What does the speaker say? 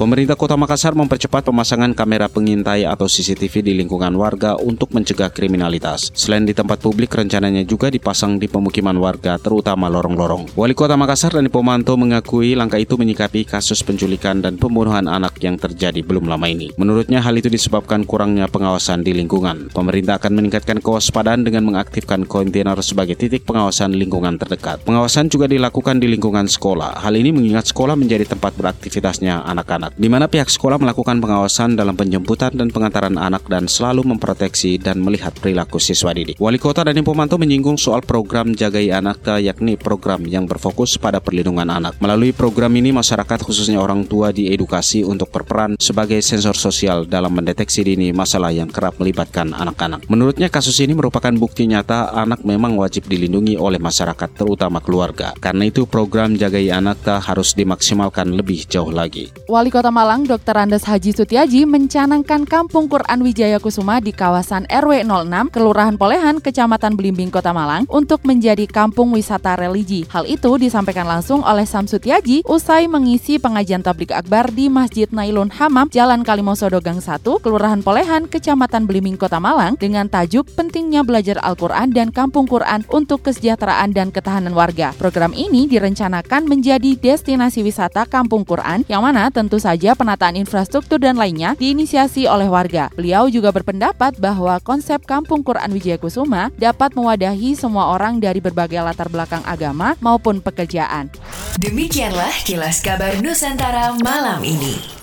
Pemerintah Kota Makassar mempercepat pemasangan kamera pengintai atau CCTV di lingkungan warga untuk mencegah kriminalitas. Selain di tempat publik, rencananya juga dipasang di pemukiman warga, terutama lorong-lorong. Wali Kota Makassar dan Pomanto mengakui langkah itu menyikapi kasus penculikan dan pembunuhan anak yang terjadi belum lama ini. Menurutnya hal itu disebabkan kurangnya pengawasan di lingkungan. Pemerintah akan meningkatkan kewaspadaan dengan mengaktifkan kontainer sebagai titik pengawasan lingkungan terdekat. Pengawasan juga dilakukan di lingkungan sekolah. Hal ini mengingat sekolah menjadi tempat beraktivitasnya anak-anak di mana pihak sekolah melakukan pengawasan dalam penjemputan dan pengantaran anak dan selalu memproteksi dan melihat perilaku siswa didik. Wali Kota Dani Pomanto menyinggung soal program Jagai Anak yakni program yang berfokus pada perlindungan anak. Melalui program ini masyarakat khususnya orang tua diedukasi untuk berperan sebagai sensor sosial dalam mendeteksi dini masalah yang kerap melibatkan anak-anak. Menurutnya kasus ini merupakan bukti nyata anak memang wajib dilindungi oleh masyarakat terutama keluarga. Karena itu program Jagai Anak harus dimaksimalkan lebih jauh lagi. Wali Kota Kota Malang, Dr. Andes Haji Sutiaji mencanangkan Kampung Quran Wijaya Kusuma di kawasan RW 06, Kelurahan Polehan, Kecamatan Belimbing, Kota Malang untuk menjadi kampung wisata religi. Hal itu disampaikan langsung oleh Sam Sutiaji usai mengisi pengajian tablik akbar di Masjid Nailun Hamam, Jalan Kalimosodo Gang 1, Kelurahan Polehan, Kecamatan Belimbing, Kota Malang dengan tajuk pentingnya belajar Al-Quran dan Kampung Quran untuk kesejahteraan dan ketahanan warga. Program ini direncanakan menjadi destinasi wisata Kampung Quran yang mana tentu saja penataan infrastruktur dan lainnya diinisiasi oleh warga. Beliau juga berpendapat bahwa konsep Kampung Quran Wijaya Kusuma dapat mewadahi semua orang dari berbagai latar belakang agama maupun pekerjaan. Demikianlah kilas kabar Nusantara malam ini.